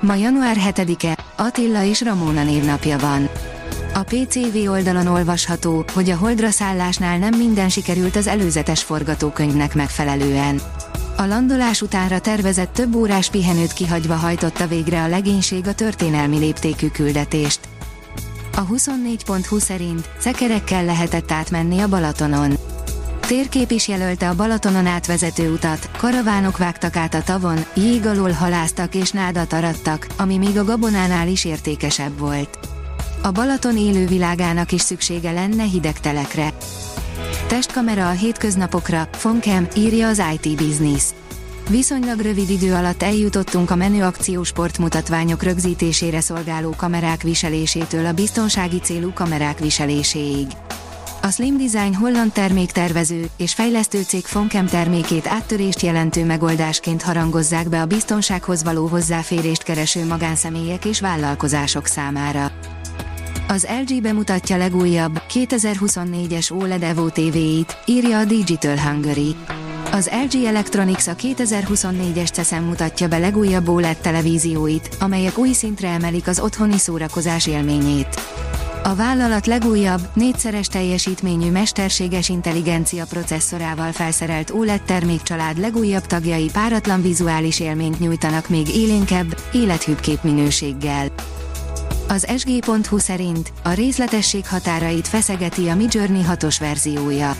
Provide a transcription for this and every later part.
Ma január 7-e, Attila és Ramóna névnapja van. A PCV oldalon olvasható, hogy a holdra szállásnál nem minden sikerült az előzetes forgatókönyvnek megfelelően. A landolás utánra tervezett több órás pihenőt kihagyva hajtotta végre a legénység a történelmi léptékű küldetést. A 24.20 szerint szekerekkel lehetett átmenni a Balatonon. Térkép is jelölte a Balatonon átvezető utat, karavánok vágtak át a tavon, jég alól haláztak és nádat arattak, ami még a gabonánál is értékesebb volt. A Balaton élővilágának is szüksége lenne hideg telekre. Testkamera a hétköznapokra, Fonkem, írja az IT Business. Viszonylag rövid idő alatt eljutottunk a menő akciós sportmutatványok rögzítésére szolgáló kamerák viselésétől a biztonsági célú kamerák viseléséig. A Slim Design holland terméktervező és fejlesztő cég Fonkem termékét áttörést jelentő megoldásként harangozzák be a biztonsághoz való hozzáférést kereső magánszemélyek és vállalkozások számára. Az LG bemutatja legújabb, 2024-es OLED Evo TV-it, írja a Digital Hungary. Az LG Electronics a 2024-es CESEM mutatja be legújabb OLED televízióit, amelyek új szintre emelik az otthoni szórakozás élményét. A vállalat legújabb, négyszeres teljesítményű mesterséges intelligencia processzorával felszerelt OLED termékcsalád legújabb tagjai páratlan vizuális élményt nyújtanak még élénkebb, élethűbb képminőséggel. Az sg.hu szerint a részletesség határait feszegeti a Midjourney 6-os verziója.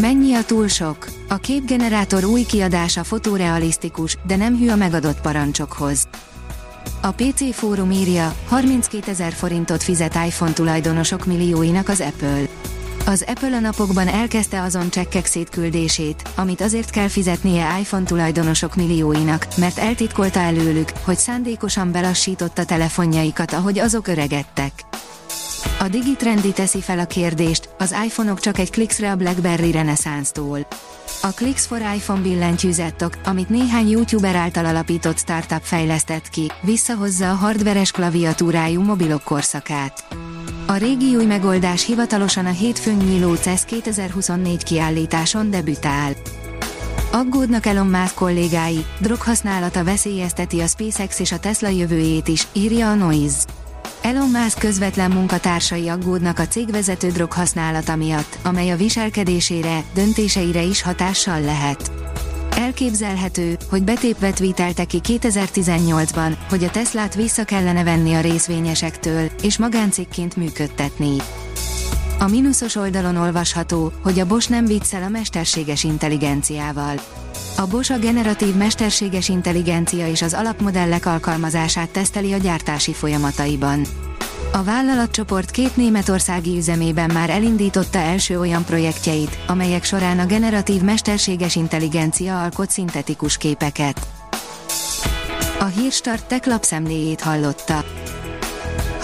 Mennyi a túl sok? A képgenerátor új kiadása fotorealisztikus, de nem hű a megadott parancsokhoz. A PC fórum írja, 32 ezer forintot fizet iPhone tulajdonosok millióinak az Apple. Az Apple a napokban elkezdte azon csekkek szétküldését, amit azért kell fizetnie iPhone tulajdonosok millióinak, mert eltitkolta előlük, hogy szándékosan belassította telefonjaikat, ahogy azok öregedtek. A Digitrendi teszi fel a kérdést, az iPhone-ok csak egy klikszre a BlackBerry reneszánsztól. A Clicks for iPhone billentyűzettok, amit néhány YouTuber által alapított startup fejlesztett ki, visszahozza a hardveres klaviatúrájú mobilok korszakát. A régi új megoldás hivatalosan a hétfőn nyíló CES 2024 kiállításon debütál. Aggódnak Elon Musk kollégái, droghasználata veszélyezteti a SpaceX és a Tesla jövőjét is, írja a Noise. Elon Musk közvetlen munkatársai aggódnak a cégvezető drog használata miatt, amely a viselkedésére, döntéseire is hatással lehet. Elképzelhető, hogy betépve tweetelte ki 2018-ban, hogy a Teslát vissza kellene venni a részvényesektől, és magáncikként működtetni. A mínuszos oldalon olvasható, hogy a Bosch nem viccel a mesterséges intelligenciával. A Bosch a generatív mesterséges intelligencia és az alapmodellek alkalmazását teszteli a gyártási folyamataiban. A vállalatcsoport két németországi üzemében már elindította első olyan projektjeit, amelyek során a generatív mesterséges intelligencia alkot szintetikus képeket. A Hírstart tech lapszemléjét hallotta.